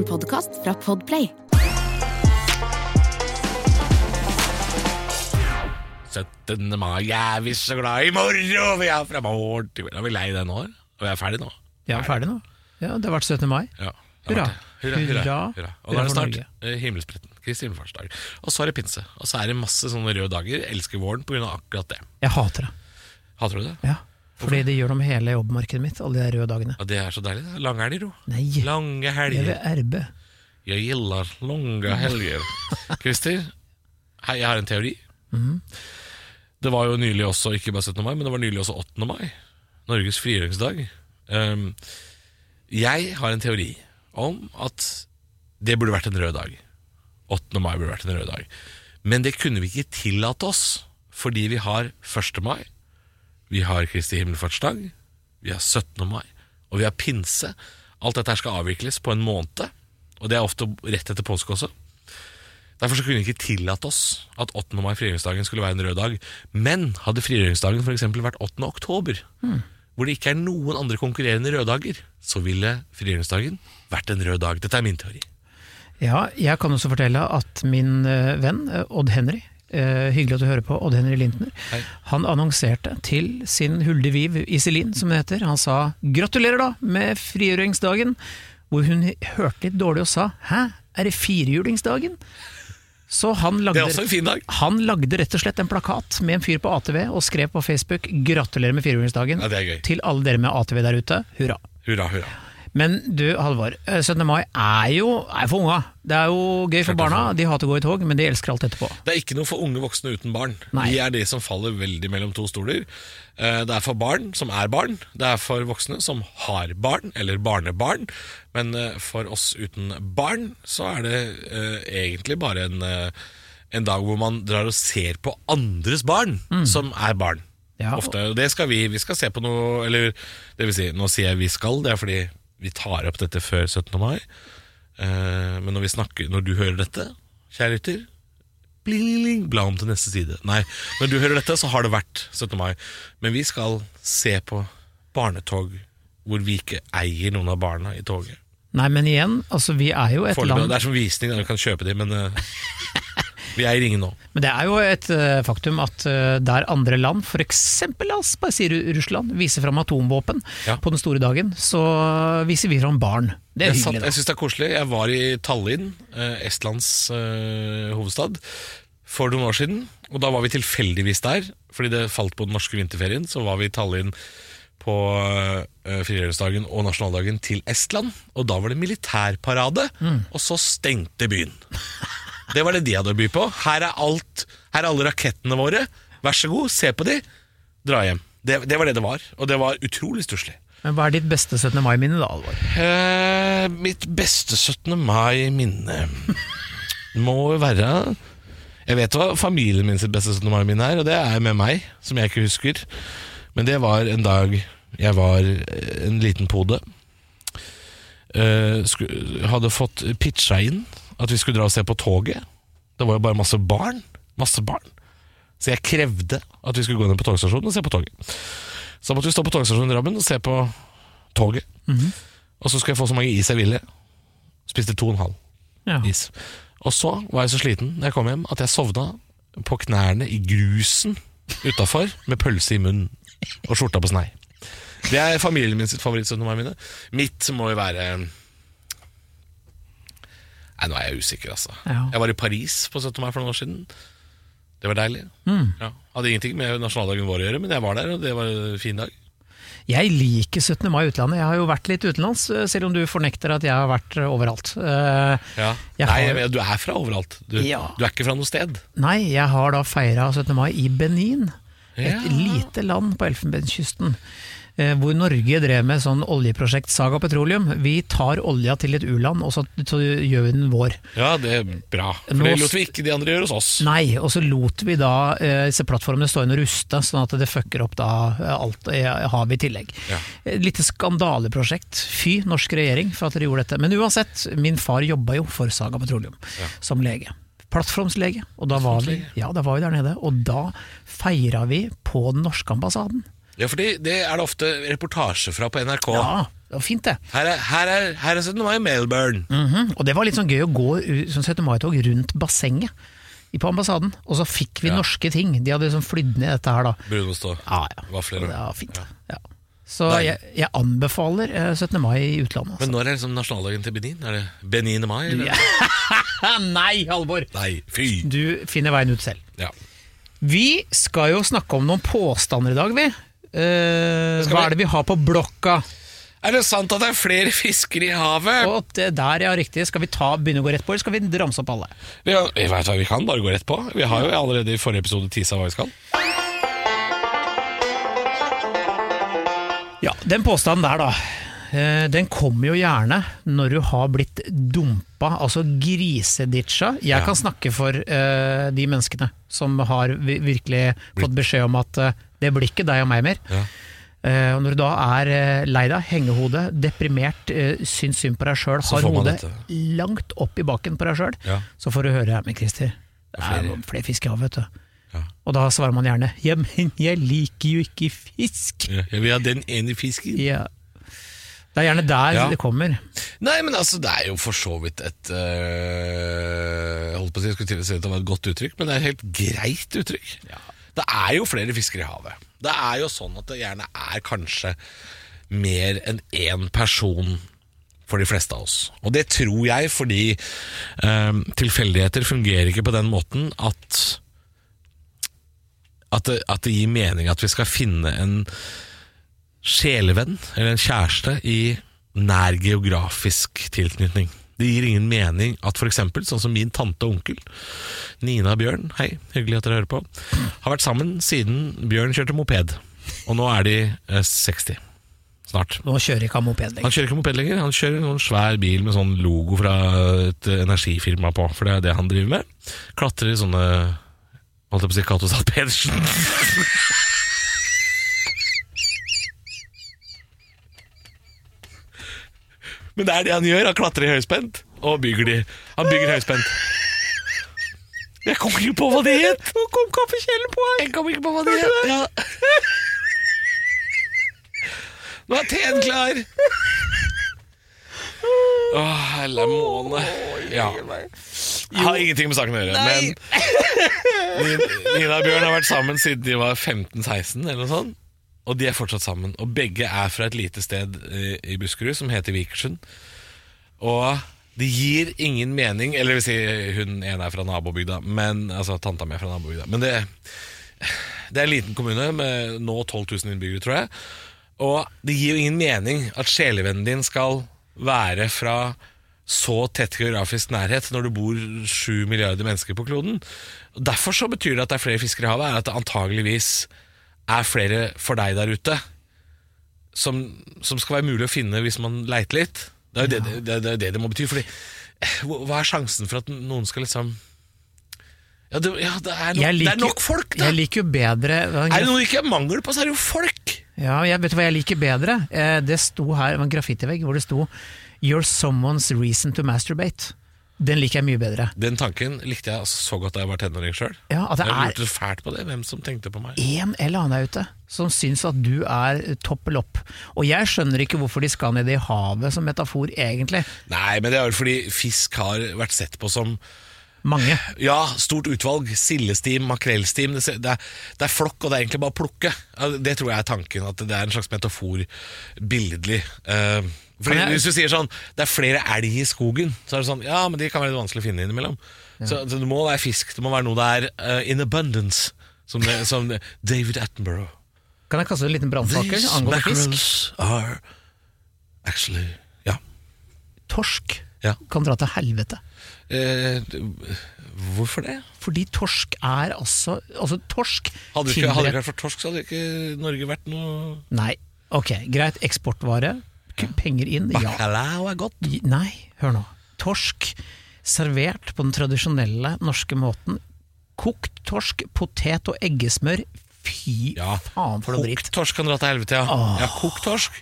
En podkast fra Podplay. 17. mai, jeg er visst så glad i moro! Vi er fra morgen til Er vi lei det nå? Og vi er ferdig nå? Ja, ferdig nå. Ja, Det har vært 17. mai. Ja. Hurra. Hurra, hurra, Hurra. hurra. Og da er det snart eh, himmelspretten. Kristi himmelfartsdag. Og så er det pinse. Og så er det masse sånne røde dager. Elsker våren pga. akkurat det. Jeg hater det. Hater du det? Ja. Fordi det gjør noe med hele jobbmarkedet mitt, alle de røde dagene. Ja, Det er så deilig. det. Lange helger, jo. Nei, Lange helger. jeg vil erbe. Jeg gillar lange helger. Christer, hei, jeg har en teori. Mhm. Det var jo nylig også, ikke bare 17. mai, men det var nylig også 8. mai. Norges frigjøringsdag. Um, jeg har en teori om at det burde vært en rød dag. 8. mai burde vært en rød dag. Men det kunne vi ikke tillate oss, fordi vi har 1. mai, vi har Kristi himmelfartsdag, vi har 17. mai, og vi har pinse. Alt dette her skal avvikles på en måned, og det er ofte rett etter påske også. Derfor så kunne vi ikke tillate oss at 8. mai, frigjøringsdagen, skulle være en rød dag. Men hadde frigjøringsdagen f.eks. vært 8. oktober, hvor det ikke er noen andre konkurrerende røddager, så ville frigjøringsdagen vært en rød dag. Dette er min teori. Ja, jeg kan også fortelle at min eh, venn eh, Odd Henry, eh, hyggelig at du hører på, Odd Henry Lintner, Hei. han annonserte til sin hulde viv Iselin, som det heter, han sa 'gratulerer da med frigjøringsdagen', hvor hun hørte litt dårlig og sa 'hæ, er det firhjulingsdagen'? Så han Det er også en fin dag. han lagde rett og slett en plakat med en fyr på ATV og skrev på Facebook 'gratulerer med firehjulingsdagen' Ja, til alle dere med ATV der ute, hurra. Hurra, hurra. Men du, Halvor. eh, 17. mai er jo er for unga. Det er jo gøy for barna. De hater å gå i tog, men de elsker alt etterpå. Det er ikke noe for unge voksne uten barn. Nei. De er de som faller veldig mellom to stoler. Eh, Det er for barn som er barn, det er for voksne som har barn, eller barnebarn. Men eh, for oss uten barn så er det eh, egentlig bare en, eh, en dag hvor man drar og ser på andres barn som er barn. Ja, Ofte, det skal vi. Vi skal se på noe Eller det vil si, nå sier jeg vi skal, det er fordi vi tar opp dette før 17. mai. Eh, men når, vi snakker, når du hører dette, kjære lytter Bla om til neste side. Nei, når du hører dette, så har det vært 17. mai. Men vi skal se på barnetog hvor vi ikke eier noen av barna i toget. Nei, men igjen, altså vi er jo et Forløpig, land Det er som visning, da. du kan kjøpe de, men eh, vi eier ingen nå. Men det er jo et eh, faktum at eh, der andre land, f.eks. la oss bare si Russland, viser fram atomvåpen Ja. på den store dagen, så viser vi fram barn. Det er Jeg, satt, jeg syns det er koselig. Jeg var i Tallinn, eh, Estlands hovedstad, for noen år siden. Og da var vi tilfeldigvis der, fordi det falt på den norske vinterferien. Så var vi i Tallinn på uh, frigjøringsdagen og nasjonaldagen til Estland. Og da var det militærparade, og så stengte byen. Det var det de hadde å by på. Her er alt, her er alle rakettene våre. Vær så god, se på de. Dra hjem. Det, det var det det var, og det var utrolig stusslig. Men hva er ditt beste 17. mai-minne da, Alvor? Eh, mitt beste 17. mai-minne må jo være Jeg vet hva familien min sitt beste 17. mai-minne er, og det er med meg, som jeg ikke husker. Men det var en dag jeg var eh, en liten pode. Eh, hadde fått pitcha inn at vi skulle dra og se på toget. Det var jo bare masse barn. Masse barn. Så jeg krevde at vi skulle gå ned på togstasjonen og se på toget. Så måtte vi stå på togstasjonen i Drammen og se på toget. Og så skulle jeg få så mange is jeg ville. Spiste to og en halv Ja. is. Og så var jeg så sliten når jeg kom hjem at jeg sovna på knærne i grusen utafor med pølse i munnen og skjorta på snei. Det er familien min sitt favoritt 17. mai-minne. Mitt må jo være Nei, nå er jeg usikker, altså. Ja. Jeg var i Paris på 17. mai for noen år siden. Det var deilig. Ja. Hadde ingenting med nasjonaldagen vår å gjøre, men jeg var der, og det var en fin dag. Jeg liker 17. mai i utlandet. Jeg har jo vært litt utenlands, eh, selv om du fornekter at jeg har vært eh, overalt. Eh, Ja. Jeg Nei, har- du er fra overalt. Du, Ja. du er ikke fra noe sted. Nei, jeg har da feira 17. mai i Benin. Et lite land på Elfenbenskysten. Eh, Hvor Norge drev med sånn oljeprosjekt Saga Petroleum. Vi tar olja til et u-land, og så, så gjør vi den vår. Ja, det er bra. For Nå det lot vi ikke de andre gjøre hos oss. Nei, og så lot vi da eh, disse plattformene stå inn og ruste, sånn at det fucker opp da eh, alt eh, havet i tillegg. Ja. Et lite skandaleprosjekt. Fy, norsk regjering, for at dere gjorde dette. Men uansett, min far jobba jo for Saga Petroleum som lege. Plattformslege. Og da var, vi, ja, da var vi der nede, og da feira vi på den norske ambassaden. Ja, fordi det er det ofte reportasje fra på NRK. Ja, det var fint det. Her er, her er, her er 17. mai i Melbourne. Mhm, Og det var litt sånn gøy å gå u- 17. mai-tog rundt bassenget på ambassaden, og så fikk vi Ja. norske ting. De hadde liksom flydd ned dette her da. Brunost og Ja, ja. vafler. Det var fint. Ja. Så jeg, jeg anbefaler eh, 17. mai i utlandet. Altså. Men når er liksom nasjonaldagen til Benin? Er det Benin mai? Eller? Ja. Nei, Halvor! Nei, fy! Du finner veien ut selv. Ja. Vi skal jo snakke om noen påstander i dag, vi. Eh, hva er det vi har på blokka? Er det sant at det er flere fisker i havet? Og det der, ja, riktig. Skal vi ta, begynne å gå rett på, eller skal vi ramse opp alle? Vi, har, jeg vet hva, vi kan bare gå rett på. Vi har jo allerede i forrige episode tisa hva vi skal. Ja, Den påstanden der, da. eh, Den kommer jo gjerne når du har blitt dumpa, altså griseditcha. Jeg Ja. kan snakke for uh, de menneskene som har virkelig fått beskjed om at eh, det blir ikke deg og meg mer. Ja. Uh, og når du da er uh, lei deg, hengehode, deprimert, uh, syns synd på deg sjøl, har hodet langt opp i baken på deg sjøl, Ja. så får du høre her med Christer, det er flere. flere fisk i havet, vet du. Ja. Og da svarer man gjerne ja, men jeg liker jo ikke fisk. Ja, jeg vil ha den ene fisken. Ja. Det er gjerne der Ja. det kommer. Nei, men altså, det er jo for så vidt et øh, Holdt på å si, jeg skulle til å si at det var et godt uttrykk, men det er et helt greit uttrykk. Det er jo flere fisker i havet. Det er jo sånn at det gjerne er kanskje mer enn én person for de fleste av oss. Og det tror jeg fordi øh, tilfeldigheter fungerer ikke på den måten at at det, at det gir mening at vi skal finne en sjelevenn eller en kjæreste i nær geografisk tilknytning. Det gir ingen mening at eksempel, sånn som min tante og onkel, Nina Bjørn, hei, hyggelig at dere hører på, har vært sammen siden Bjørn kjørte moped. Og nå er de eh, 60. Snart. Nå kjører ikke han moped lenger. Han kjører ikke moped lenger, han kjører en sånn svær bil med sånn logo fra et eh, energifirma på, for det er det han driver med. Klatrer i sånne Holdt jeg på å si Cato Zahl Pedersen. Men det er det han gjør. Han klatrer i høyspent og bygger de. Han bygger høyspent. Jeg kom ikke på hva det het! Nå kom kaffekjelen på her! Jeg kom ikke på hva det het. Ja. Nå er teen klar! Å, helle måne. Ja. Jeg har ingenting med saken å gjøre, men Nina og Bjørn har vært sammen siden de var 15-16, eller noe sånt. Og de er fortsatt sammen. Og begge er fra et lite sted i Buskerud som heter Vikersund. Og det gir ingen mening Eller vil si, hun ene er fra nabobygda, men, altså tanta mi er fra nabobygda. Men det, det er en liten kommune med nå 12 000 innbyggere, tror jeg. Og det gir jo ingen mening at sjelevennen din skal være fra så tett geografisk nærhet når det bor sju milliarder mennesker på kloden. Derfor så betyr det at det er flere fiskere i havet, er at det antageligvis er flere for deg der ute som, som skal være mulig å finne hvis man leiter litt. Det er jo det det, det, det, det, må bety. Fordi, eh, hva er sjansen for at noen skal liksom Ja, det, ja, det, er, nok, liker, det er nok folk, da! Jeg liker jo bedre Er det noe det ikke er mangel på, så er det jo folk! Ja, jeg vet hva jeg liker bedre. Eh, Det sto her, det var en graffitivegg hvor det sto 'You're someone's reason to masturbate'. Den liker jeg mye bedre. Den tanken likte jeg altså så godt da jeg var tenåring sjøl. Ja, at det Jeg er lurte fælt på det, hvem som tenkte på meg. en eller annen der ute som syns at du er toppel opp. Og jeg skjønner ikke hvorfor de skal ned i havet som metafor, egentlig. Nei, men det er vel fordi fisk har vært sett på som Mange. Ja, stort utvalg. Sildestim, makrellstim. Det, det, er, det er flokk, og det er egentlig bare å plukke. Det tror jeg er tanken. At det er en slags metafor billedlig. Eh, fordi Hvis du sier sånn Det er flere elg i skogen, så er det sånn Ja, men de kan være litt vanskelig å finne innimellom. Så, så det må være fisk. Det må være noe der uh, in abundance. Som, det, som det, David Attenborough. Kan jeg kaste en liten brannfakkel angående fisk? are actually Ja. Torsk Ja. kan dra til helvete. Eh, hvorfor det? Fordi torsk er altså Altså, torsk Hadde det ikke vært for torsk, så hadde ikke Norge vært noe Nei, ok, greit. Eksportvare. Penger inn, ja. Bacalao er godt. Nei, hør nå. Torsk servert på den tradisjonelle norske måten. Kokt torsk, potet og eggesmør. Fy Ja, faen for noe dritt. Kokt torsk kan dra til helvete, ja. Åh. ja kokt torsk.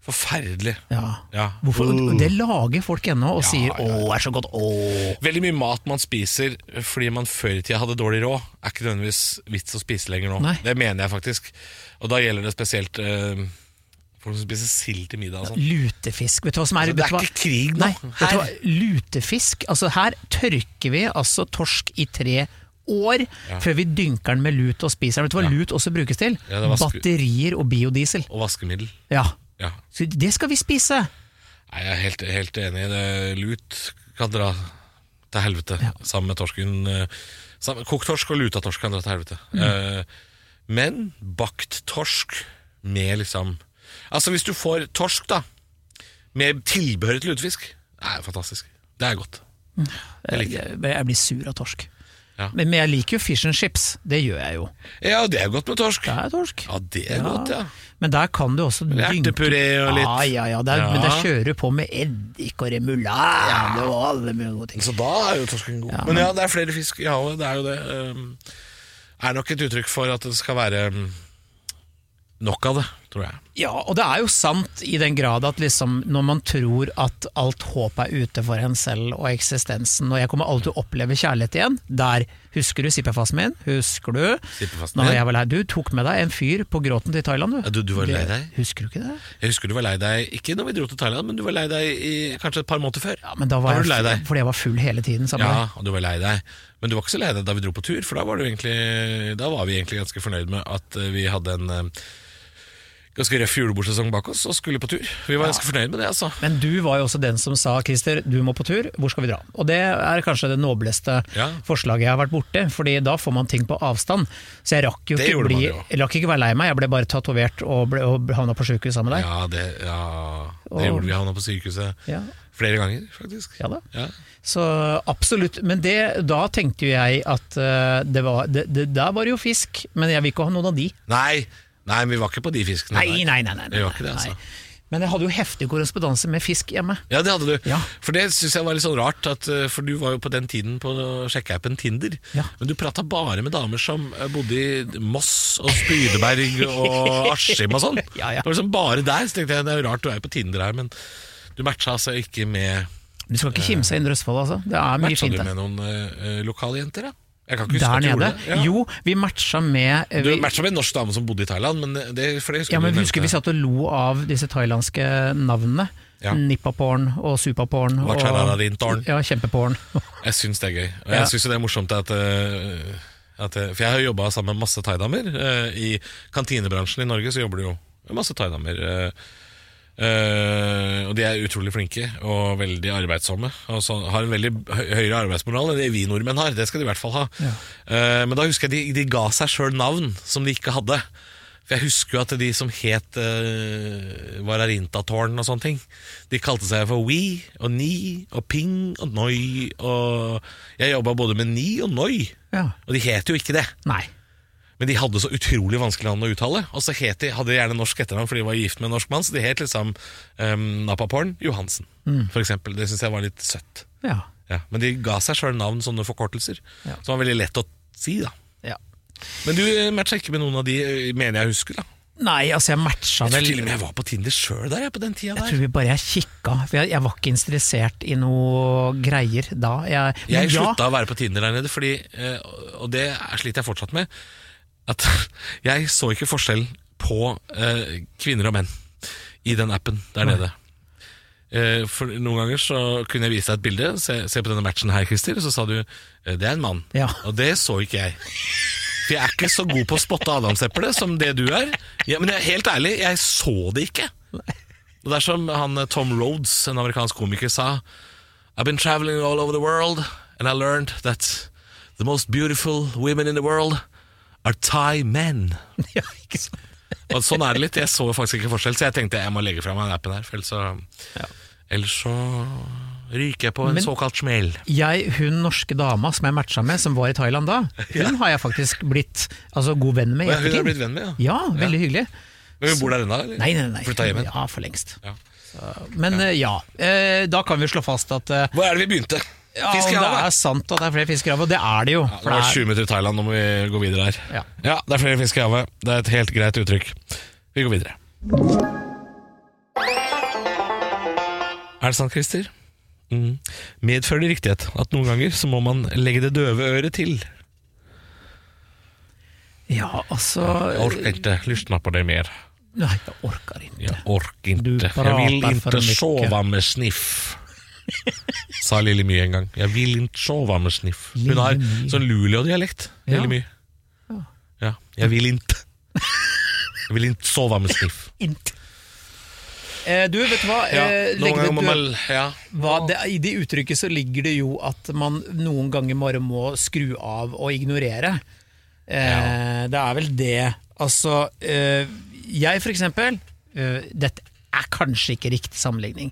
Forferdelig. Ja. Ja. Hvorfor? Det lager folk ennå og Ja, sier 'å, er så godt', å. Veldig mye mat man spiser fordi man før i tida hadde dårlig råd, er ikke nødvendigvis vits å spise lenger nå. Nei. Det mener jeg faktisk. Og da gjelder det spesielt eh, folk som spiser sild til middag. og sånn. Lutefisk, vet du hva som er Altså, det er ikke krig nå. Nei, vet du hva? Lutefisk, altså her tørker vi altså torsk i tre år før vi dynker den med lut og spiser den. Vet du hva Ja. lut også brukes til? Ja, er Batterier og biodiesel. Og vaskemiddel. Ja, Ja. så det skal vi spise. Nei, jeg er helt, helt enig. Det, lut kan dra til helvete sammen med torsken. eh, Sammen, kokt torsk og luta torsk kan dra til helvete. Mm. Eh, men bakt torsk med liksom Altså hvis du får torsk da med tilbehør til lutefisk, det er fantastisk. Det er godt. Jeg liker Jeg, jeg blir sur av torsk. Ja. Men, men jeg liker jo fish and chips. Det gjør jeg jo. Ja, det er godt med torsk. Det er torsk. Ja, det er godt, ja. Men der kan du også dynke Ertepuré og litt. Ah, ja, ja. Der, Ja. Men der kjører du på med eddik og remulade og alle mulige gode ting. Så da er jo torsken god. men, ja, det er flere fisk i havet. Det er jo det. Um, er nok et uttrykk for at det skal være um, nok av det, tror jeg. Ja, og det er jo sant i den grad at liksom når man tror at alt håp er ute for en selv og eksistensen, og jeg kommer alltid til å oppleve kjærlighet igjen, der Husker du sippefasen min? Husker du? Sippefasten Når din? jeg var lei. Du tok med deg en fyr på gråten til Thailand, du. Ja, du- du var lei deg? Husker du ikke det? Jeg husker du var lei deg, ikke når vi dro til Thailand, men du var lei deg i kanskje et par måneder før. Ja, men da var, var du lei deg. Fordi jeg var full hele tiden sammen Ja, og du var lei deg. Men du var ikke så lei deg da vi dro på tur, for da var, du egentlig, da var vi egentlig ganske fornøyd med at eh, vi hadde en eh, ganske røff julebordsesong bak oss og skulle på tur. Vi var ganske fornøyd med det, altså. Men du var jo også den som sa Christer, du må på tur, hvor skal vi dra? Og det er kanskje det nobleste Ja. forslaget jeg har vært borti, Fordi da får man ting på avstand. Så jeg rakk jo Det ikke, bli, jeg rakk ikke være lei meg, jeg ble bare tatovert og, ble, og havna på sjukehus sammen med deg. Ja, det, ja, det Og- gjorde vi. Havna på sykehuset Ja. flere ganger, faktisk. Ja da. Ja. Så absolutt. Men det, da tenkte jo jeg at eh, det var, det, det, der var det jo fisk, men jeg vil ikke ha noen av de. Nei, nei, vi var ikke på de fiskene. Nei, nei, nei. nei, nei, ikke det, nei. altså. Men jeg hadde jo heftig korrespondanse med fisk hjemme. Ja, det hadde du. Ja. For det syns jeg var litt sånn rart, at, eh, for du var jo på den tiden på sjekkeappen Tinder. Ja. Men du prata bare med damer som eh, bodde i Moss og Spydeberg og Askim og sånn. Ja, ja. Det var liksom bare der. Så tenkte jeg det er jo rart du er på Tinder her, men du matcha altså ikke med Du skal ikke kimse inn Indre Østfold, altså. Det er mye Matcha fint du der. med noen uh, lokale jenter, da? Jeg kan ikke huske Der at du nede? gjorde det. Ja. Jo, vi matcha med Du vi, matcha med en norsk dame som bodde i Thailand, men det, for det husker Ja, men du husker vi nevnte. satt og lo av disse thailandske navnene. Ja. Nippaporn og supaporn. og- Vacharararintorn. Ja, kjempeporn. Jeg syns det er gøy. Og Ja. jeg syns det er morsomt at, eh, at eh, For jeg har jobba sammen med masse thaidamer. eh, I kantinebransjen i Norge så jobber det jo masse thaidamer. eh, eh, og de er utrolig flinke og veldig arbeidsomme. Og så har en veldig høyere arbeidsmoral enn det vi nordmenn har. Det skal de i hvert fall ha. Ja. Uh, men da husker jeg de, de ga seg sjøl navn som de ikke hadde. For jeg husker jo at de som het uh, Vararintatårn og sånne ting, de kalte seg for We og Ni og Ping og Noi. Og jeg jobba både med Ni og Noi, Ja. og de het jo ikke det. Nei. Men de hadde så utrolig vanskelig navn å uttale. Og så het de, hadde de gjerne norsk etternavn fordi de var gift med en norsk mann, så de het liksom um, Napaporn Johansen, for eksempel. Det syns jeg var litt søtt. Ja. Ja, men de ga seg sjøl navn, sånne forkortelser, Ja. som var veldig lett å si. da ja. Men du eh, matcha ikke med noen av de, eh, mener jeg husker. da Nei, altså jeg matcha Jeg tror vel til og med jeg var på Tinder sjøl der, jeg, på den tida Jeg tror vi bare jeg kikka, for jeg, jeg var ikke interessert i noe greier da. Jeg, jeg slutta ja, å være på Tinder der nede, fordi, eh, og det er- sliter jeg fortsatt med, at jeg så ikke forskjell på eh, kvinner og menn i den appen der nede. Eh, For Noen ganger så kunne jeg vise deg et bilde. Se, se på denne matchen her, Christer. Så sa du eh, det er en mann. Ja. Og det så ikke jeg. For jeg er ikke så god på å spotte adamseplet som det du er. Ja, men jeg, helt ærlig, jeg så det ikke. Og det er som han eh, Tom Rhodes, en amerikansk komiker, sa I've been traveling all over the world And I learned that The most beautiful women in the world Are Thai men ja, ikke sant. Og sånn er det litt, jeg så faktisk ikke forskjell Så jeg tenkte jeg må legge frem den appen her For ellers så, ellers så ryker jeg på en Men- såkalt smel Jeg, hun norske dama som jeg matcha med, som var i Thailand da, hun har jeg faktisk blitt altså, god venn med Hun har blitt venn med, ja Ja, veldig hyggelig. Men hun bor der ennå? Nei, nei, nei. Flytta hjem Ja, for lengst. Ja. Men eh, ja, eh, da kan vi slå fast at eh, Hvor er det vi begynte? Ja, om det er sant at det er flere fisker i havet, og det er det jo. Ja, Det var det er- 20 minutter i Thailand, nå må vi gå videre her Ja. ja, det er flere fisker i havet Det er et helt greit uttrykk Vi går videre Er det sant, Christer? Mm. Medfører det riktighet at noen ganger så må man legge det døve øret til? Ja, altså Jeg orker ikke lyssna på det mer. Nei, jeg orker ikke. Jeg orker ikke. Jeg vil ikke sove med sniff. Sa Lille My en gang. Jeg vil ikke sove med sniff. Hun har sånn Luleå-dialekt. Ja. Lille My. Ja. Jeg vil ikke. Jeg vil ikke sove med sniff. Int. Eh, du, vet du hva? Ja, Eh, noen legg det ganger må man Ja. hva det, I det uttrykket så ligger det jo at man noen ganger bare må skru av og ignorere. Eh, Det er vel det. Altså, eh, jeg for eksempel eh, Dette er kanskje ikke riktig sammenligning.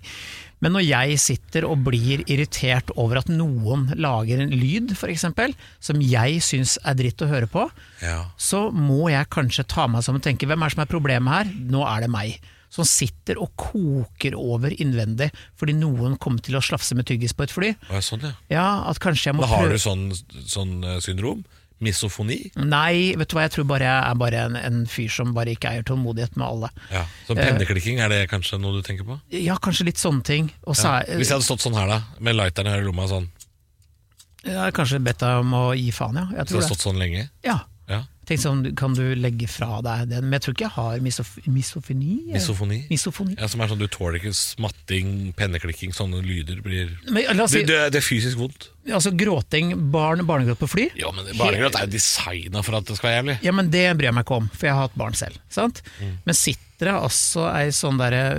Men når jeg sitter og blir irritert over at noen lager en lyd, eksempel, som jeg syns er dritt å høre på, ja. så må jeg kanskje ta meg sammen og tenke hvem er det som er problemet her? Nå er det meg. Som sitter og koker over innvendig fordi noen kommer til å slafse med tyggis på et fly. Ja, Sånn, ja. Ja, at kanskje jeg må Da har du sånn, sånn eh, syndrom? Misofoni? Nei, vet du hva, jeg tror bare jeg er bare en, en fyr som bare ikke eier tålmodighet med alle. Ja. så penneklikking, er det kanskje noe du tenker på? Ja, kanskje litt sånne ting. Og så Ja. Hvis jeg hadde stått sånn her, da, med lighteren her i lomma sånn, jeg har kanskje bedt deg om å gi faen, ja. Jeg tror hadde du jeg stått sånn lenge? Ja. Ja. Tenk sånn, kan du legge fra deg den? Men jeg tror ikke jeg har misof misofoni. Misofoni? Misofoni. Ja, Som er sånn du tåler ikke smatting, penneklikking, sånne lyder blir Men si, det, det, er fysisk vondt. altså gråting, barn, barnegråt på fly. Ja, men Barnegråt er jo designa for at det skal være jævlig. Ja, men det bryr jeg meg ikke om, for jeg har hatt barn selv. Sant? Mm. Men sitter det altså ei sånn derre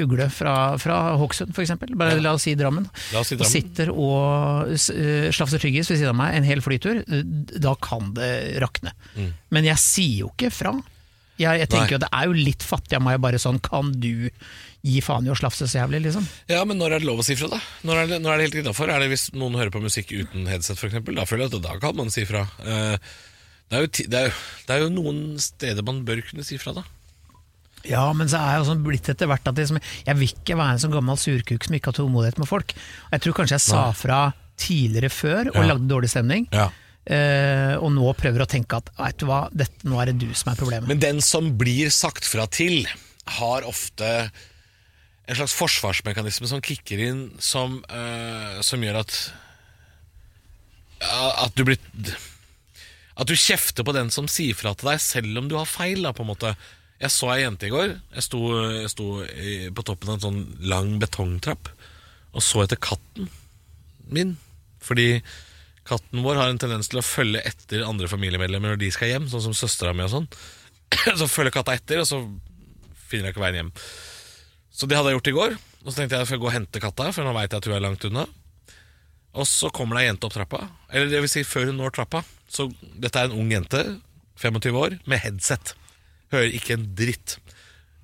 ugle fra, fra Hokksund, eksempel, bare la oss si Drammen, La oss si og Drammen. sitter og eh, slafser tyggis ved siden av meg en hel flytur, eh, da kan det rakne. Mm. Men jeg sier jo ikke fra. Jeg, jeg tenker Nei. jo det er jo litt fattig av meg bare sånn, kan du gi faen i å slafse så jævlig, liksom? Ja, men når er det lov å si fra, da? Når er det, når er det helt innafor? Er det hvis noen hører på musikk uten headset, f.eks.? Da føler jeg at da kan man si fra. Eh, Det er, jo, det, er jo, det er jo noen steder man bør kunne si fra, da. Ja, men så er jeg sånn blitt etter hvert at liksom, jeg vil ikke være en sånn gammel surkuk som ikke har tålmodighet med folk. Jeg tror kanskje jeg sa fra tidligere før og Ja. lagde dårlig stemning. Ja. Eh, og nå prøver å tenke at vet du hva, dette, nå er det du som er problemet. Men den som blir sagt fra til, har ofte en slags forsvarsmekanisme som kicker inn, som, uh, som gjør at At du blir At du kjefter på den som sier fra til deg, selv om du har feil. Da, på en måte Jeg så ei jente i går. Jeg sto, jeg sto i, på toppen av en sånn lang betongtrapp og så etter katten min. Fordi katten vår har en tendens til å følge etter andre familiemedlemmer når de skal hjem, sånn som søstera mi og sånn. Så følger katta etter, og så finner jeg ikke veien hjem. Så det hadde jeg gjort i går. Og så tenkte jeg at jeg skal gå og hente katta, for nå veit jeg at hun er langt unna. Og så kommer det ei jente opp trappa. Eller det vil si, før hun når trappa. Så dette er en ung jente, 25 år, med headset. Hører ikke en dritt.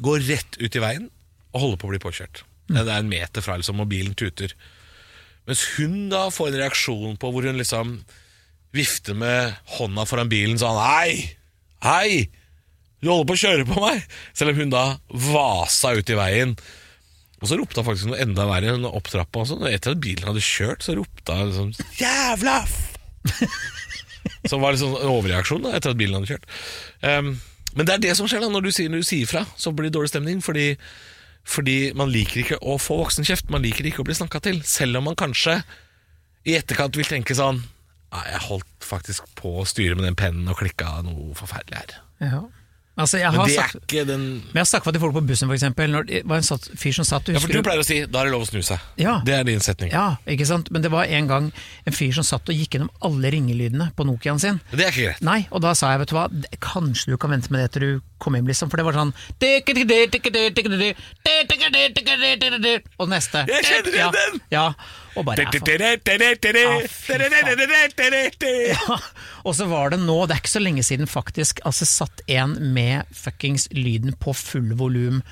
Går rett ut i veien og holder på å bli påkjørt. Det er en meter fra liksom, bilen tuter. Mens hun da får en reaksjon på hvor hun liksom vifter med hånda foran bilen sånn Hei! Hei! Du holder på å kjøre på meg! Selv om hun da vasa ut i veien. Og så ropte hun faktisk noe enda verre enn opp trappa. Sånn. Og etter at bilen hadde kjørt, så ropte hun liksom Jævla. Som var liksom en overreaksjon da, etter at bilen hadde kjørt. Um, men det er det som skjer da når du sier, når du sier fra. Så blir det dårlig stemning. Fordi, fordi man liker ikke å få voksenkjeft. Man liker ikke å bli snakka til. Selv om man kanskje i etterkant vil tenke sånn Nei, jeg holdt faktisk på å styre med den pennen og klikka noe forferdelig her. Ja. Altså, jeg Men har det er sagt, ikke den men jeg har snakket til folk på bussen. Når det var en satt, fyr som satt Ja, for du pleier å si 'da er det lov å snu seg'. Ja. Det er din setning. Ja, ikke sant? Men det var en gang en fyr som satt og gikk gjennom alle ringelydene på Nokiaen sin. Det er ikke greit. Nei, og da sa jeg, vet du hva, kanskje du kan vente med det til du kom hjem, liksom. For det var sånn Og neste. Jeg kjenner igjen den! Ja, og bare ja, Og så var det nå, det er ikke så lenge siden faktisk, altså satt en med fuckings lyden på full volum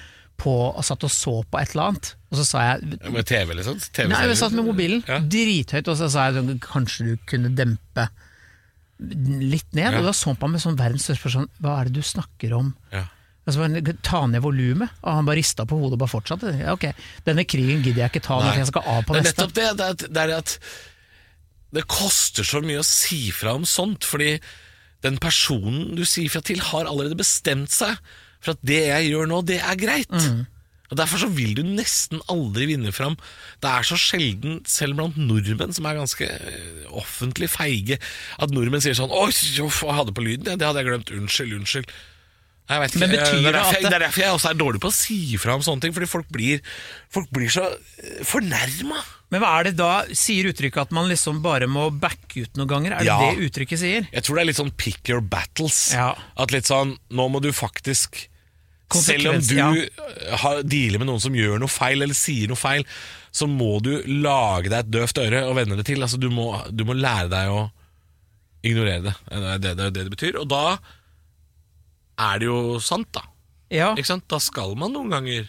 på, og satt og så på et eller annet. Og så sa jeg Med TV, liksom? TV Nei, jeg satt med mobilen, Ja. drithøyt, og så sa jeg sånn, kanskje du kunne dempe litt ned. Ja. Og da så han på meg med sånn verdens største sånn, hva er det du snakker om? Ja. Og så bare, ta ned volumet, og han bare rista på hodet og bare fortsatte. Ja, ok, denne krigen gidder jeg ikke ta når jeg skal av på det er neste. nettopp det. Det er, det er at det koster så mye å si fra om sånt, fordi den personen du sier fra til, har allerede bestemt seg for at det jeg gjør nå, det er greit. Mm. Og Derfor så vil du nesten aldri vinne fram. Det er så sjelden, selv blant nordmenn som er ganske eh, offentlig feige, at nordmenn sier sånn 'Oi, jeg hadde på lyden, det hadde jeg glemt. Unnskyld, unnskyld'. Jeg vet ikke, Men betyr det, er derfor at det er derfor jeg også er dårlig på å si fra om sånne ting, fordi folk blir, folk blir så eh, fornærma. Men hva er det da, sier uttrykket at man liksom bare må backe ut noen ganger? Er det Ja. det uttrykket sier? Jeg tror det er litt sånn pick your battles. Ja. At litt sånn, nå må du faktisk Selv om du ja. har, dealer med noen som gjør noe feil, eller sier noe feil, så må du lage deg et døvt øre og venne det til. Altså, du, må, du må lære deg å ignorere det. Det er det det, er det det betyr. Og da er det jo sant, da. Ja, Ikke sant? Da skal man noen ganger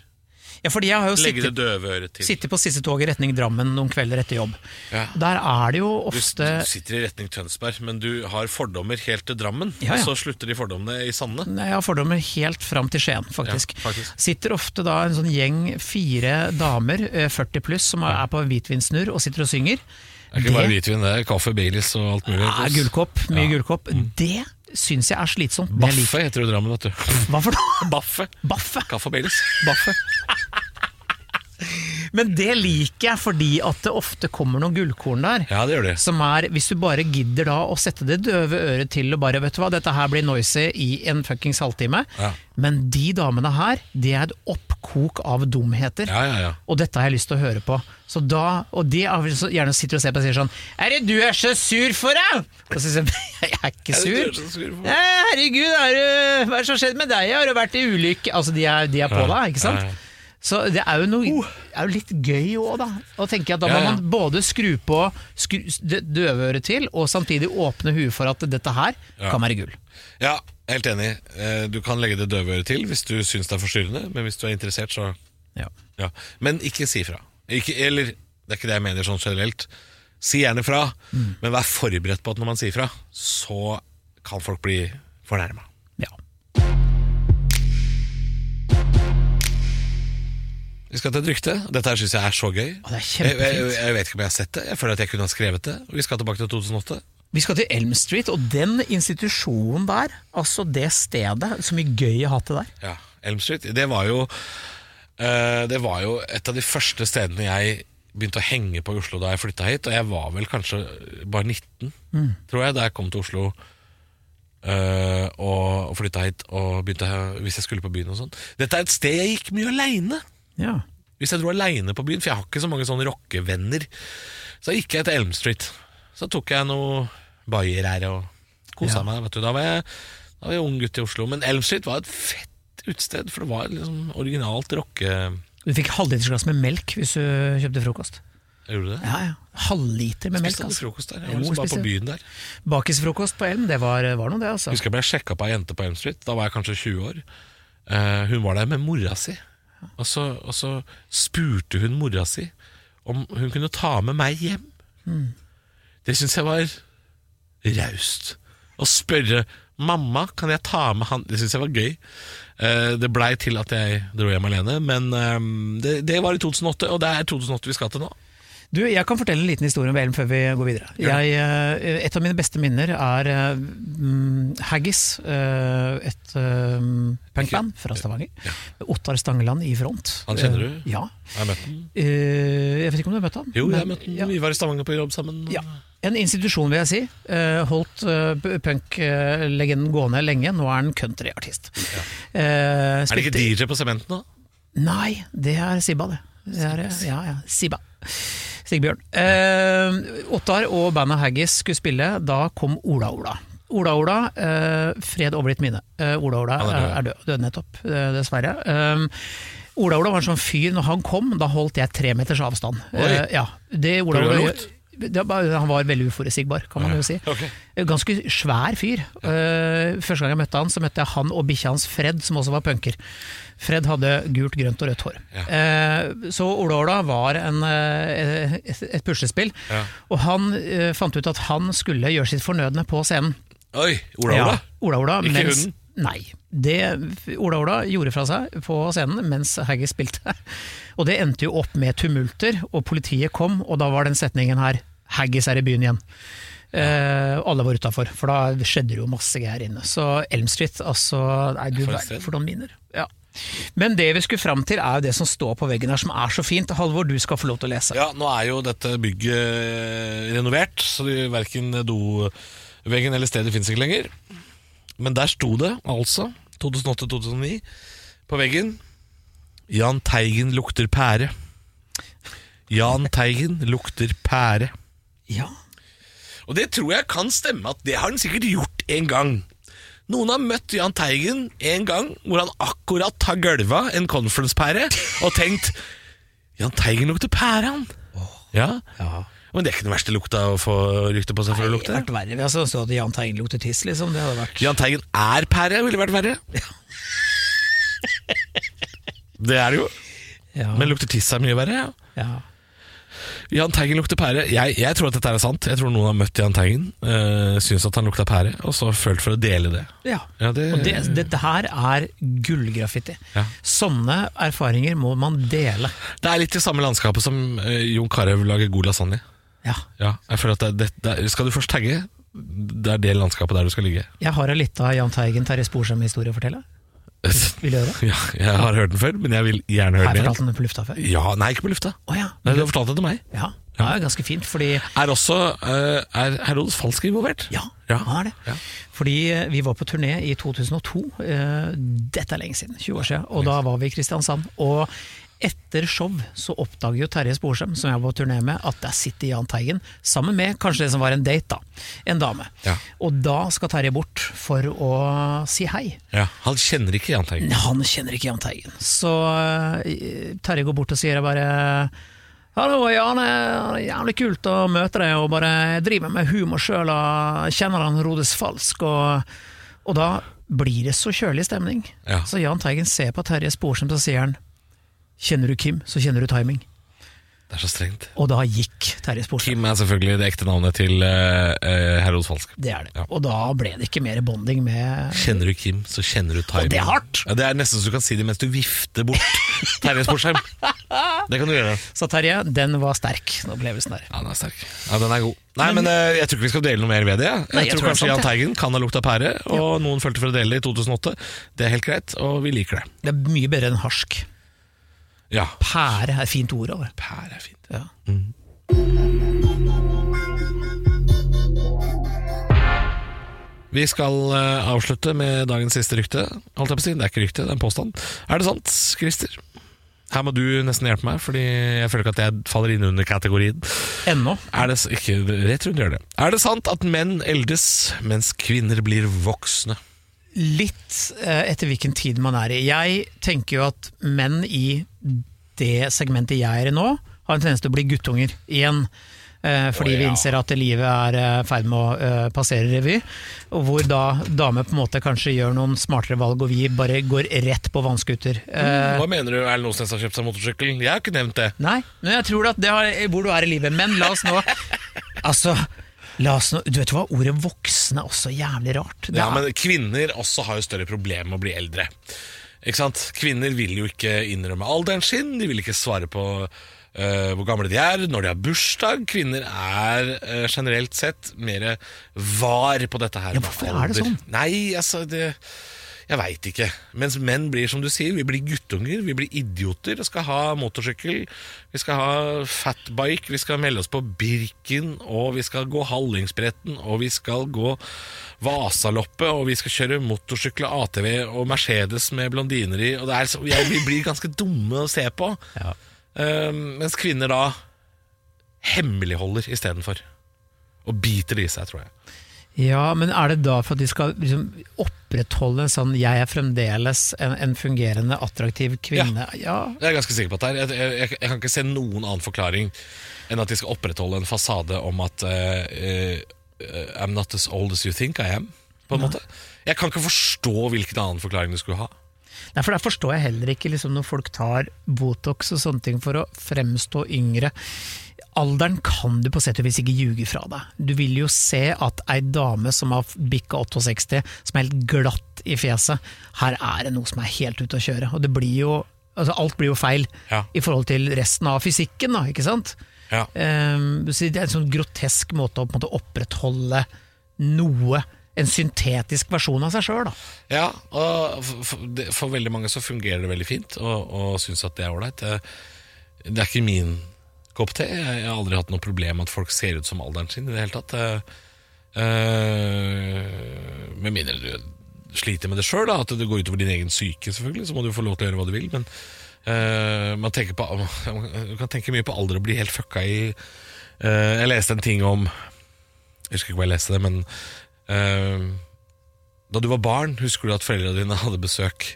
ja fordi jeg har jo sittet, det sittet på siste tog i retning Drammen noen kvelder etter jobb. Ja. Der er det jo ofte du sitter i retning Tønsberg, men du har fordommer helt til Drammen. Ja, ja. Og så slutter de fordommene i Sande. Nei, Jeg har fordommer helt fram til Skien, faktisk. Faktisk. Sitter ofte da en sånn gjeng, fire damer, eh, 40 pluss, som er på hvitvinsnurr og sitter og synger. Det er ikke bare hvitvin, det er kaffe, Baileys og alt mulig. Ja, gullkopp, mye gullkopp. Det syns jeg er slitsomt. Det Baffe heter jo Drammen, vet du. Hva for noe? Baffe. Baffe. Kaffe og Baileys. Baffe. Men det liker jeg fordi at det ofte kommer noen gullkorn der. Ja, det gjør det. Som er, Hvis du bare gidder da å sette det døve øret til og bare vet du hva, dette her blir noisy i en fuckings halvtime. Ja. Men de damene her, det er et oppkok av dumheter. Ja, ja, ja. Og dette har jeg lyst til å høre på. Så da, Og de er så gjerne sitter og ser på og sier sånn Er det du er så sur for, da?! Og så sier jeg jeg er ikke du er så sur. sur? Nei, herregud, er du, hva er det som har skjedd med deg? Har du vært i ulykke? Altså, de er, de er på deg, ikke sant? Så det er jo, noe, er jo litt gøy òg, da. Å tenke at da må Ja, ja. man både skru på skru, døveøret til, og samtidig åpne huet for at dette her Ja. kan være gull. Ja, helt enig. Eh, Du kan legge det døve øret til hvis du syns det er forstyrrende, men hvis du er interessert, så Ja. ja. Men ikke si fra. Ikke, eller, det er ikke det jeg mener sånn generelt. Si gjerne fra, Mm. men vær forberedt på at når man sier fra, så kan folk bli fornærma. Vi skal til et rykte. Dette her syns jeg er så gøy. Å, det er jeg, jeg, kjempefint. jeg vet ikke om jeg har sett det. Jeg føler at jeg kunne ha skrevet det. Vi skal tilbake til 2008. Vi skal til Elm Street, og den institusjonen der, altså det stedet, så mye gøy jeg har hatt det der. Ja, Elm Street. Det var jo eh, Det var jo et av de første stedene jeg begynte å henge på i Oslo da jeg flytta hit. Og jeg var vel kanskje bare 19, tror jeg, da jeg kom til Oslo. eh, og, og flytta hit og begynte hvis jeg skulle på byen og sånn. Dette er et sted jeg gikk mye aleine. Ja. Hvis jeg dro aleine på byen, for jeg har ikke så mange sånne rockevenner. Så gikk jeg til Elm Street. Så tok jeg noe bayer her og kosa Ja. meg. Vet du. Da, var jeg, da var jeg ung gutt i Oslo. Men Elm Street var et fett utsted, for det var liksom originalt rocke... Du fikk halvlitersglass med melk hvis du kjøpte frokost. Gjorde du det? Ja, ja. Halvliter med melk, altså. frokost der. Jeg var liksom bare på byen der. Bakisfrokost på Elm, det var, var noe det, altså. Husker jeg ble sjekka på ei jente på Elm Street. Da var jeg kanskje 20 år. Uh, hun var der med mora si. Og så, og så spurte hun mora si om hun kunne ta med meg hjem. Det syns jeg var raust. Å spørre mamma, kan jeg ta med han Det syns jeg var gøy. Eh, det blei til at jeg dro hjem alene, men eh, det, det var i 2008, og det er 2008 vi skal til nå. Du, Jeg kan fortelle en liten historie om Elm før vi går videre. Jeg, eh, et av mine beste minner er mm, Haggis, eh, et eh, punkband fra Stavanger. Ja. Ottar Stangeland i front. Han kjenner du? Ja. Har jeg møtt ham. Jeg vet ikke om du har møtt han? Jo, jeg har møtt ham. ja. Vi var i Stavanger på jobb sammen. Ja. En institusjon, vil jeg si. Holdt uh, punk-legenden gående lenge. Nå er han countryartist. Eh, Er det ikke DJ på Sementen da? Nei, det er Sibba, det. det er, ja, ja, Sibba. Sigbjørn. Eh, Ottar og bandet Haggis skulle spille, da kom Ola Ola. Ola Ola, eh, fred over ditt minne. Eh, Ola Ola er død. er død, død nettopp, eh, dessverre. Eh, Ola Ola var en sånn fyr, når han kom, da holdt jeg tre meters avstand. Oi. Eh, ja, det Ola Ola bare- han var veldig uforutsigbar, kan man jo si. Okay. Ganske svær fyr. Eh, første gang jeg møtte han, så møtte jeg han og bikkja hans Fred, som også var punker. Fred hadde gult, grønt og rødt hår. Ja. Eh, så Ola Ola var en, eh, et, puslespill, Ja. og han eh, fant ut at han skulle gjøre sitt fornødne på scenen. Oi, Ola Ola? Ja, Ola, Ola Ikke mens, hunden? Nei. Det Ola Ola gjorde fra seg på scenen mens Haggis spilte. Og det endte jo opp med tumulter, og politiet kom, og da var den setningen her Haggis er i byen igjen. Uh, alle var utafor, for da skjedde det jo masse greier inne. Så Elm Street, altså Nei, du verden for noen minner. Ja. Men det vi skulle fram til, er jo det som står på veggen her, som er så fint. Halvor, du skal få lov til å lese. Ja, nå er jo dette bygget renovert, så verken doveggen eller stedet fins ikke lenger. Men der sto det altså, 2008-2009, på veggen Jahn Teigen lukter pære. Jahn Teigen lukter pære. Ja. Og det tror jeg kan stemme at det har han sikkert gjort en gang. Noen har møtt Jahn Teigen en gang hvor han akkurat har gølva en conference-pære og tenkt Jahn Teigen lukter pære, han. Ja. ja. Men det er ikke den verste lukta å få rykte på seg for å lukte? Det hadde vært verre. Vi har stått at Jahn Teigen lukter tiss, liksom. Det hadde vært Jahn Teigen er pære, ville vært verre. Ja. Det er det jo. ja. Men lukter tiss er mye verre. Ja. ja. Jahn Teigen lukter pære. Jeg, jeg tror at dette er sant. Jeg tror noen har møtt Jahn Teigen, øh, syns at han lukta pære, og så følt for å dele det. ja. Ja, det, Og det, dette her er gullgraffiti. Ja. Sånne erfaringer må man dele. det er litt i samme landskapet som øh, Jon Carew lager god lasagne. Ja. Ja, jeg føler at det, det, det, Skal du først tagge, det er det landskapet der du skal ligge. Jeg har ei lita Jahn Teigen Terje Sporsem-historie å fortelle. Vil du høre? Ja, jeg har hørt den før, men jeg vil gjerne Har høre jeg den igjen. fortalt den på lufta før? Ja, Nei, ikke på lufta. Å ja. Nei, Du har fortalt det til meg. ja. Det er ganske fint, fordi Er også øh, Er Herodes Falsk involvert? Ja, Ja. han er det. Ja. Fordi eh, vi var på turné i 2002. eh, Dette er lenge siden, 20 år siden. Og da var vi i Kristiansand. Og etter show så oppdager jo Terje Sporsem, som jeg var på turné med, at der sitter Jahn Teigen sammen med kanskje det som var en date, da. En dame. Ja. Og da skal Terje bort for å si hei. Ja, Han kjenner ikke Jahn Teigen. Han kjenner ikke Jahn Teigen. Så eh, Terje går bort og sier bare Hallo, Jan. Jævlig kult å møte deg, og bare jeg driver med humor sjøl og kjenner han Rodes Falsk. Og, og da blir det så kjølig stemning. Ja. Så Jahn Teigen ser på Terje Sporsem, så sier han Kjenner du Kim, så kjenner du timing. Det er så strengt. Og da gikk Terje Sporsem. Kim er selvfølgelig det ekte navnet til uh, Herodes Falsk. Det er det. Ja. Og da ble det ikke mer bonding med Kjenner du Kim, så kjenner du timing. Og det er hardt! Ja, det er nesten så du kan si det mens du vifter bort Terje Sporsheim. Det kan du gjøre. Så Terje, den var sterk, den opplevelsen der. Ja, den er sterk. Ja, den er god. Nei, men eh, Jeg tror ikke vi skal dele noe mer ved det. Jeg, Nei, jeg tror tror kanskje Jahn jeg. Teigen kan ha lukta pære, og noen følte for å dele det i 2008. Det er helt greit, og vi liker det. Det er mye bedre enn harsk. Ja. Pære er fint ord. Eller? Pære er fint. Ja. Vi skal eh, avslutte med dagens siste rykte. Holdt jeg på å si. Det er ikke rykte, det er en påstand. Er det sant, Christer? Her må du nesten hjelpe meg, Fordi jeg føler ikke at jeg faller inn under kategorien. Ennå. Er det, ikke, rett rundt gjør det. Er det sant at menn eldes mens kvinner blir voksne? Litt eh, etter hvilken tid man er i. Jeg tenker jo at menn i det segmentet jeg er i nå, har en tendens til å bli guttunger igjen. Eh, fordi ja. vi innser at livet er i ferd med å eh, passere revy. Og hvor da damer på en måte kanskje gjør noen smartere valg, og vi bare går rett på vannskuter. Eh, Hva mener du? Erlend Osnes har kjøpt seg motorsykkel? Jeg har ikke nevnt det. Nei, men jeg tror at det har, hvor du er i livet. Men la oss nå Altså, la oss nå Du vet hva, ordet voksne er også jævlig rart. Det Ja, er- men kvinner også har jo større problemer med å bli eldre. Ikke sant? Kvinner vil jo ikke innrømme alderen sin, de vil ikke svare på uh, hvor gamle de er når de har bursdag. Kvinner er uh, generelt sett mer var på dette her. Ja, hvorfor er det sånn? Nei, altså det Jeg veit ikke. Mens menn blir, som du sier, vi blir guttunger, vi blir idioter og skal ha motorsykkel. Vi skal ha fatbike, vi skal melde oss på Birken, og vi skal gå Hallingsbretten, og vi skal gå Vasaloppet, og vi skal kjøre motorsykkel og ATV og Mercedes med blondiner i. Og det er, jeg, vi blir ganske dumme å se på. Ja. Um, mens kvinner da hemmeligholder istedenfor. Og biter det i seg, tror jeg. Ja, men er det da for at de skal liksom opprettholde en sånn 'jeg er fremdeles en, en fungerende, attraktiv kvinne'? Ja. Jeg er ganske sikker på at det er. Jeg, jeg, jeg, kan ikke se noen annen forklaring enn at de skal opprettholde en fasade om at uh, uh, I'm not as old as you think I am. På en måte. Jeg kan ikke forstå hvilken annen forklaring du skulle ha. Nei, for Der forstår jeg heller ikke liksom, når folk tar Botox og sånne ting for å fremstå yngre. Alderen kan du på sett og vis ikke ljuge fra deg. Du vil jo se at ei dame som har bikka 68, som er helt glatt i fjeset, her er det noe som er helt ute å kjøre. Og det blir jo, altså alt blir jo feil Ja. i forhold til resten av fysikken, da, ikke sant? Ja. Um, det er en sånn grotesk måte å måte opprettholde noe en syntetisk versjon av seg sjøl, da. Ja, og for, for, veldig mange så fungerer det veldig fint, og, og syns at det er ålreit. Det, det er ikke min kopp te. Jeg, har aldri hatt noe problem med at folk ser ut som alderen sin i det hele tatt. Eh, med mindre du sliter med det sjøl, at det går utover din egen syke, selvfølgelig, så må du få lov til å gjøre hva du vil. Men uh, man på, du kan tenke mye på alder og bli helt fucka i uh, Jeg leste en ting om Jeg husker ikke hvor jeg leste det, men da du var barn, husker du at foreldrene dine hadde besøk?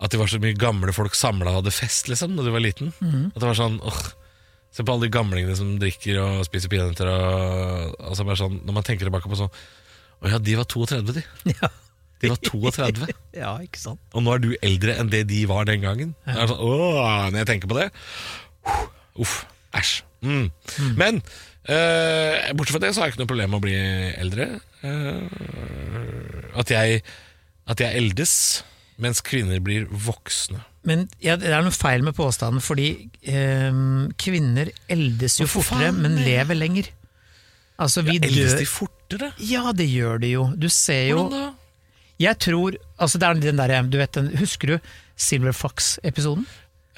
At det var så mye gamle folk samla og hadde fest, liksom, da du var liten? At det var sånn åh, Se på alle de gamlingene som drikker og spiser peanøtter. Altså bare sånn, når man tenker tilbake på sånn Å ja, de var 32, de. Ja, De var 32. ja ikke sant. Og nå er du eldre enn det de var den gangen. Det er sånn, åh, når jeg tenker på det Uff, æsj. Mm. Men uh, bortsett fra det så har jeg ikke noe problem med å bli eldre. Uh, at, jeg, at jeg eldes, mens kvinner blir voksne. Men ja, det er noe feil med påstanden, fordi eh, kvinner eldes jo fortere, faen, men lever lenger. Altså, vi Eldes de fortere? Ja, det gjør de jo. Du ser jo Hvordan da? Jeg tror Altså, det er den der, du vet, den, Husker du Silver Fox-episoden?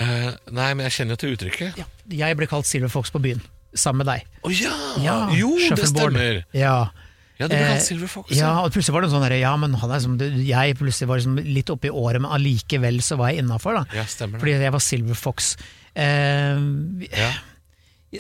Uh, nei, men jeg kjenner jo til uttrykket. Ja. Jeg ble kalt Silver Fox på byen, sammen med deg. Å ja! Ja, Jo, det stemmer. Ja. Ja, det ble Eh, kalt Silver Fox. Ja, og plutselig var det sånn der, ja, men han er som, jeg plutselig var liksom litt oppe i året, men allikevel så var jeg innafor. Ja, stemmer det. Fordi jeg var Silver Fox. Eh, Ja.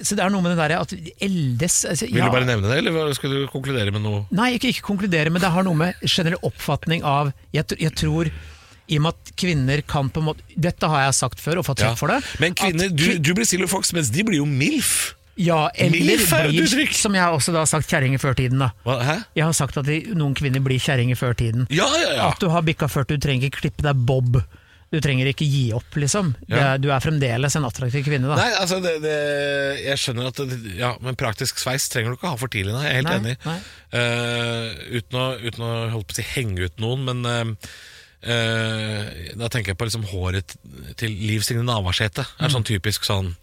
Så det er noe med det derre at eldes altså, Vil ja, du bare nevne det, eller skal du konkludere med noe? Nei, ikke, ikke konkludere, men det har noe med generell oppfatning av Jeg, jeg tror i og med at kvinner kan på en måte Dette har jeg sagt før og fått Ja. for det. Men kvinner, at du, du blir Silver Fox, mens de blir jo MILF. Ja, eller er blir, uttrykk. som jeg også da har sagt, kjerring i førtiden. da Hva, hæ? Jeg har sagt at de, noen kvinner blir kjerring i førtiden. Ja, ja, ja. At du har bikka 40, du trenger ikke klippe deg bob. Du trenger ikke gi opp, liksom. Det Ja. er- Du er fremdeles en attraktiv kvinne, da. Nei, altså det, det, Jeg skjønner at det, Ja, men praktisk sveis trenger du ikke ha for tidlig. Nei, jeg er helt Nei, enig. nei. Eh, uten, å, uten å holdt på å si henge ut noen, men eh, eh, da tenker jeg på liksom håret til Liv Signe Navarsete. Er Mm. sånn typisk sånn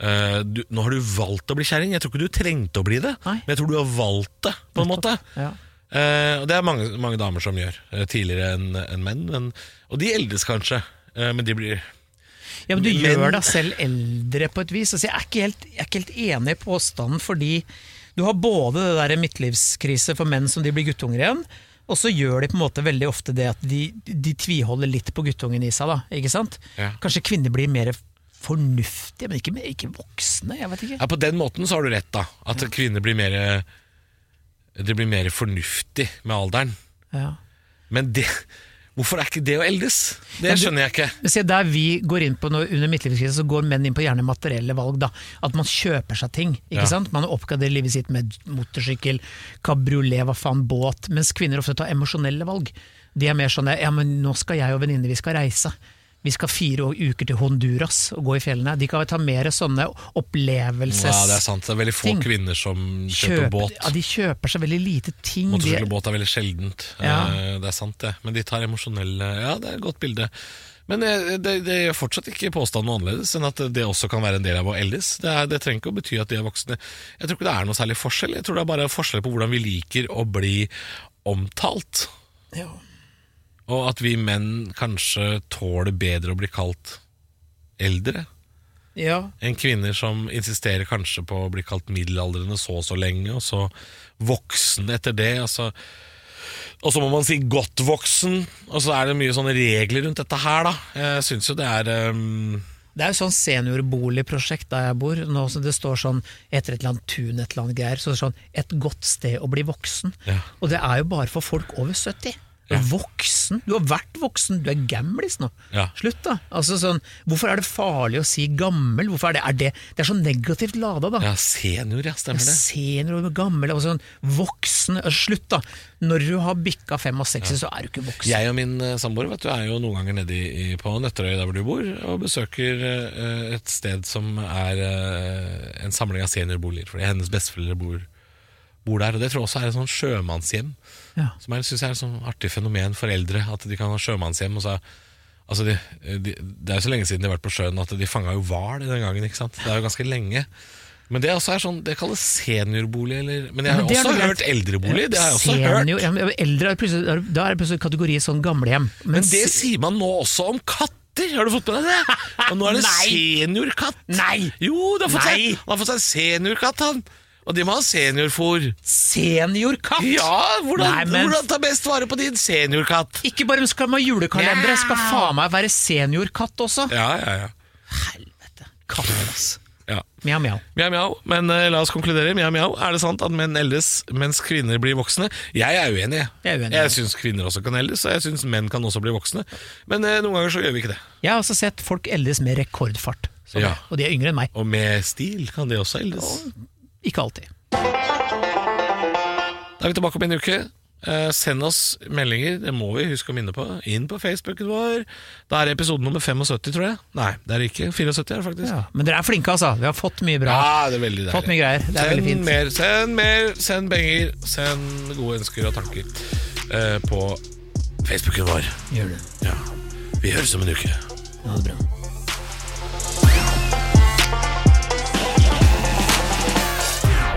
eh, du, Nå har du valgt å bli kjerring. Jeg tror ikke du trengte å bli det, Nei. men jeg tror du har valgt det, på en måte. Ja. uh, og det er mange, mange damer som gjør, uh, tidligere enn en menn. Men, og de eldes kanskje, men de blir Ja, men du Men- gjør deg selv eldre på et vis. Altså, jeg, er ikke helt, jeg er ikke helt enig i påstanden, fordi du har både det der midtlivskrise for menn som de blir guttunger igjen, og så gjør de på en måte veldig ofte det at de, de tviholder litt på guttungen i seg. da, ikke sant? Ja. Kanskje kvinner blir mer fornuftige, men ikke, ikke voksne. jeg vet ikke. Ja, På den måten så har du rett, da. At kvinner blir mer Det blir mer fornuftig med alderen. Ja. Men det Hvorfor er ikke det å eldes? Det skjønner jeg ikke. Se, Der vi går inn på noe, under midtlivskrisen, så går menn inn på gjerne materielle valg. da. At man kjøper seg ting. ikke Ja. sant? Man oppgraderer livet sitt med motorsykkel, kabriolet, hva faen, båt. Mens kvinner ofte tar emosjonelle valg. De er mer sånn ja, men nå skal jeg og venninne, vi skal reise. Vi skal fire uker til Honduras og gå i fjellene. De kan ta mer sånne opplevelsesting. Ja, det er sant. Det er veldig få ting. kvinner som kjøper kjøper, båt. Ja, de kjøper seg veldig lite ting. Motorsykkelbåt Motorsykkel båt er veldig sjeldent. Ja. Eh, Det er sant, det. Men de tar emosjonelle Ja, det er et godt bilde. Men eh, det, det gjør fortsatt ikke påstanden noe annerledes enn at det også kan være en del av å eldes. Det, er, det trenger ikke å bety at de er voksne. Jeg tror ikke det er noe særlig forskjell. Jeg tror det er bare forskjell på hvordan vi liker å bli omtalt. ja. Og at vi menn kanskje tåler bedre å bli kalt eldre ja. enn kvinner som insisterer kanskje på å bli kalt middelaldrende så og så lenge, og så voksen etter det. Og så, og så må man si godt voksen, og så er det mye sånne regler rundt dette her, da. Jeg syns jo det er um Det er jo sånn seniorboligprosjekt der jeg bor. Nå som det står sånn etter et eller annet tun, et eller annet greier, så sånn et godt sted å bli voksen. Ja. Og det er jo bare for folk over 70. Ja. Voksen? Du har vært voksen, du er gamlis nå. Ja. Slutt, da. Altså sånn, hvorfor er det farlig å si gammel? Hvorfor er det, er det, det er så negativt lada, da. Ja, senior, ja. Stemmer det. Senior og gammel, og sånn voksen altså, Slutt, da! Når du har bikka 65, så er du ikke voksen. Jeg og min eh, samboer vet du, er jo noen ganger nede på Nøtterøy, der hvor du bor, og besøker eh, et sted som er en samling av seniorboliger. Fordi hennes besteforeldre bor, bor der. Og det tror jeg også er et sånn sjømannshjem. Ja. Som jeg synes er et sånn artig fenomen for eldre. At de kan ha sjømannshjem. Og så, altså de, de, det er jo så lenge siden de har vært på sjøen at de fanga jo hval den gangen. ikke sant? Det er jo ganske lenge. Men det også er sånn, det kalles seniorbolig, eller Men jeg har Men også hørt eldrebolig. Det har jeg også Senior, hørt. ja, men eldre er plutselig, da er det plutselig kategori sånn gamlehjem. Men det sier man nå også om katter! Har du fått med deg det? Og nå er det seniorkatt. Nei! Jo, det har fått seg, han har fått seg seniorkatt, han. Og de må ha seniorfôr. Seniorkatt! Ja, hvordan, Nei, men- hvordan ta best vare på din seniorkatt? Ikke bare skal de ha julekalendere, skal faen meg være seniorkatt også. Ja, ja, ja. Helvete. Katter, altså. ja. Mjau, mjau. Mjau, mjau. Men uh, la oss konkludere. Mjau, mjau. Er det sant at menn eldes mens kvinner blir voksne? Jeg er uenig. Jeg er uenig. Jeg syns kvinner også kan eldes, og jeg syns menn kan også bli voksne. Men uh, noen ganger så gjør vi ikke det. Jeg har også sett folk eldes med rekordfart. Sånn, Ja. Og de er yngre enn meg. Og med stil kan de også eldes. Ikke alltid. Da er vi tilbake om en uke. Eh, send oss meldinger, det må vi huske å minne på, inn på Facebooken vår. Da er det episode nummer 75, tror jeg. Nei, det er det ikke. 74 er det faktisk. Ja. Men dere er flinke, altså. Vi har fått mye bra. Ja, det er veldig deilig. Fått mye greier. Det er send veldig fint. mer, send mer, send penger, send gode ønsker og tanker eh, på Facebooken vår. Gjør det. Ja. Vi høres om en uke. Ha det bra.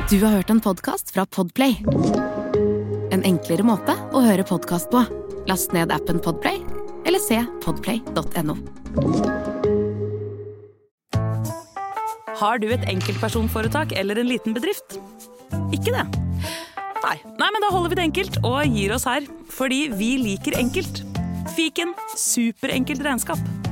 Du har hørt en podkast fra Podplay. En enklere måte å høre podkast på. Last ned appen Podplay, eller se podplay.no. Har du et enkeltpersonforetak eller en liten bedrift? Ikke det? Nei. Nei, men da holder vi det enkelt og gir oss her. Fordi vi liker enkelt. Fiken superenkelt regnskap.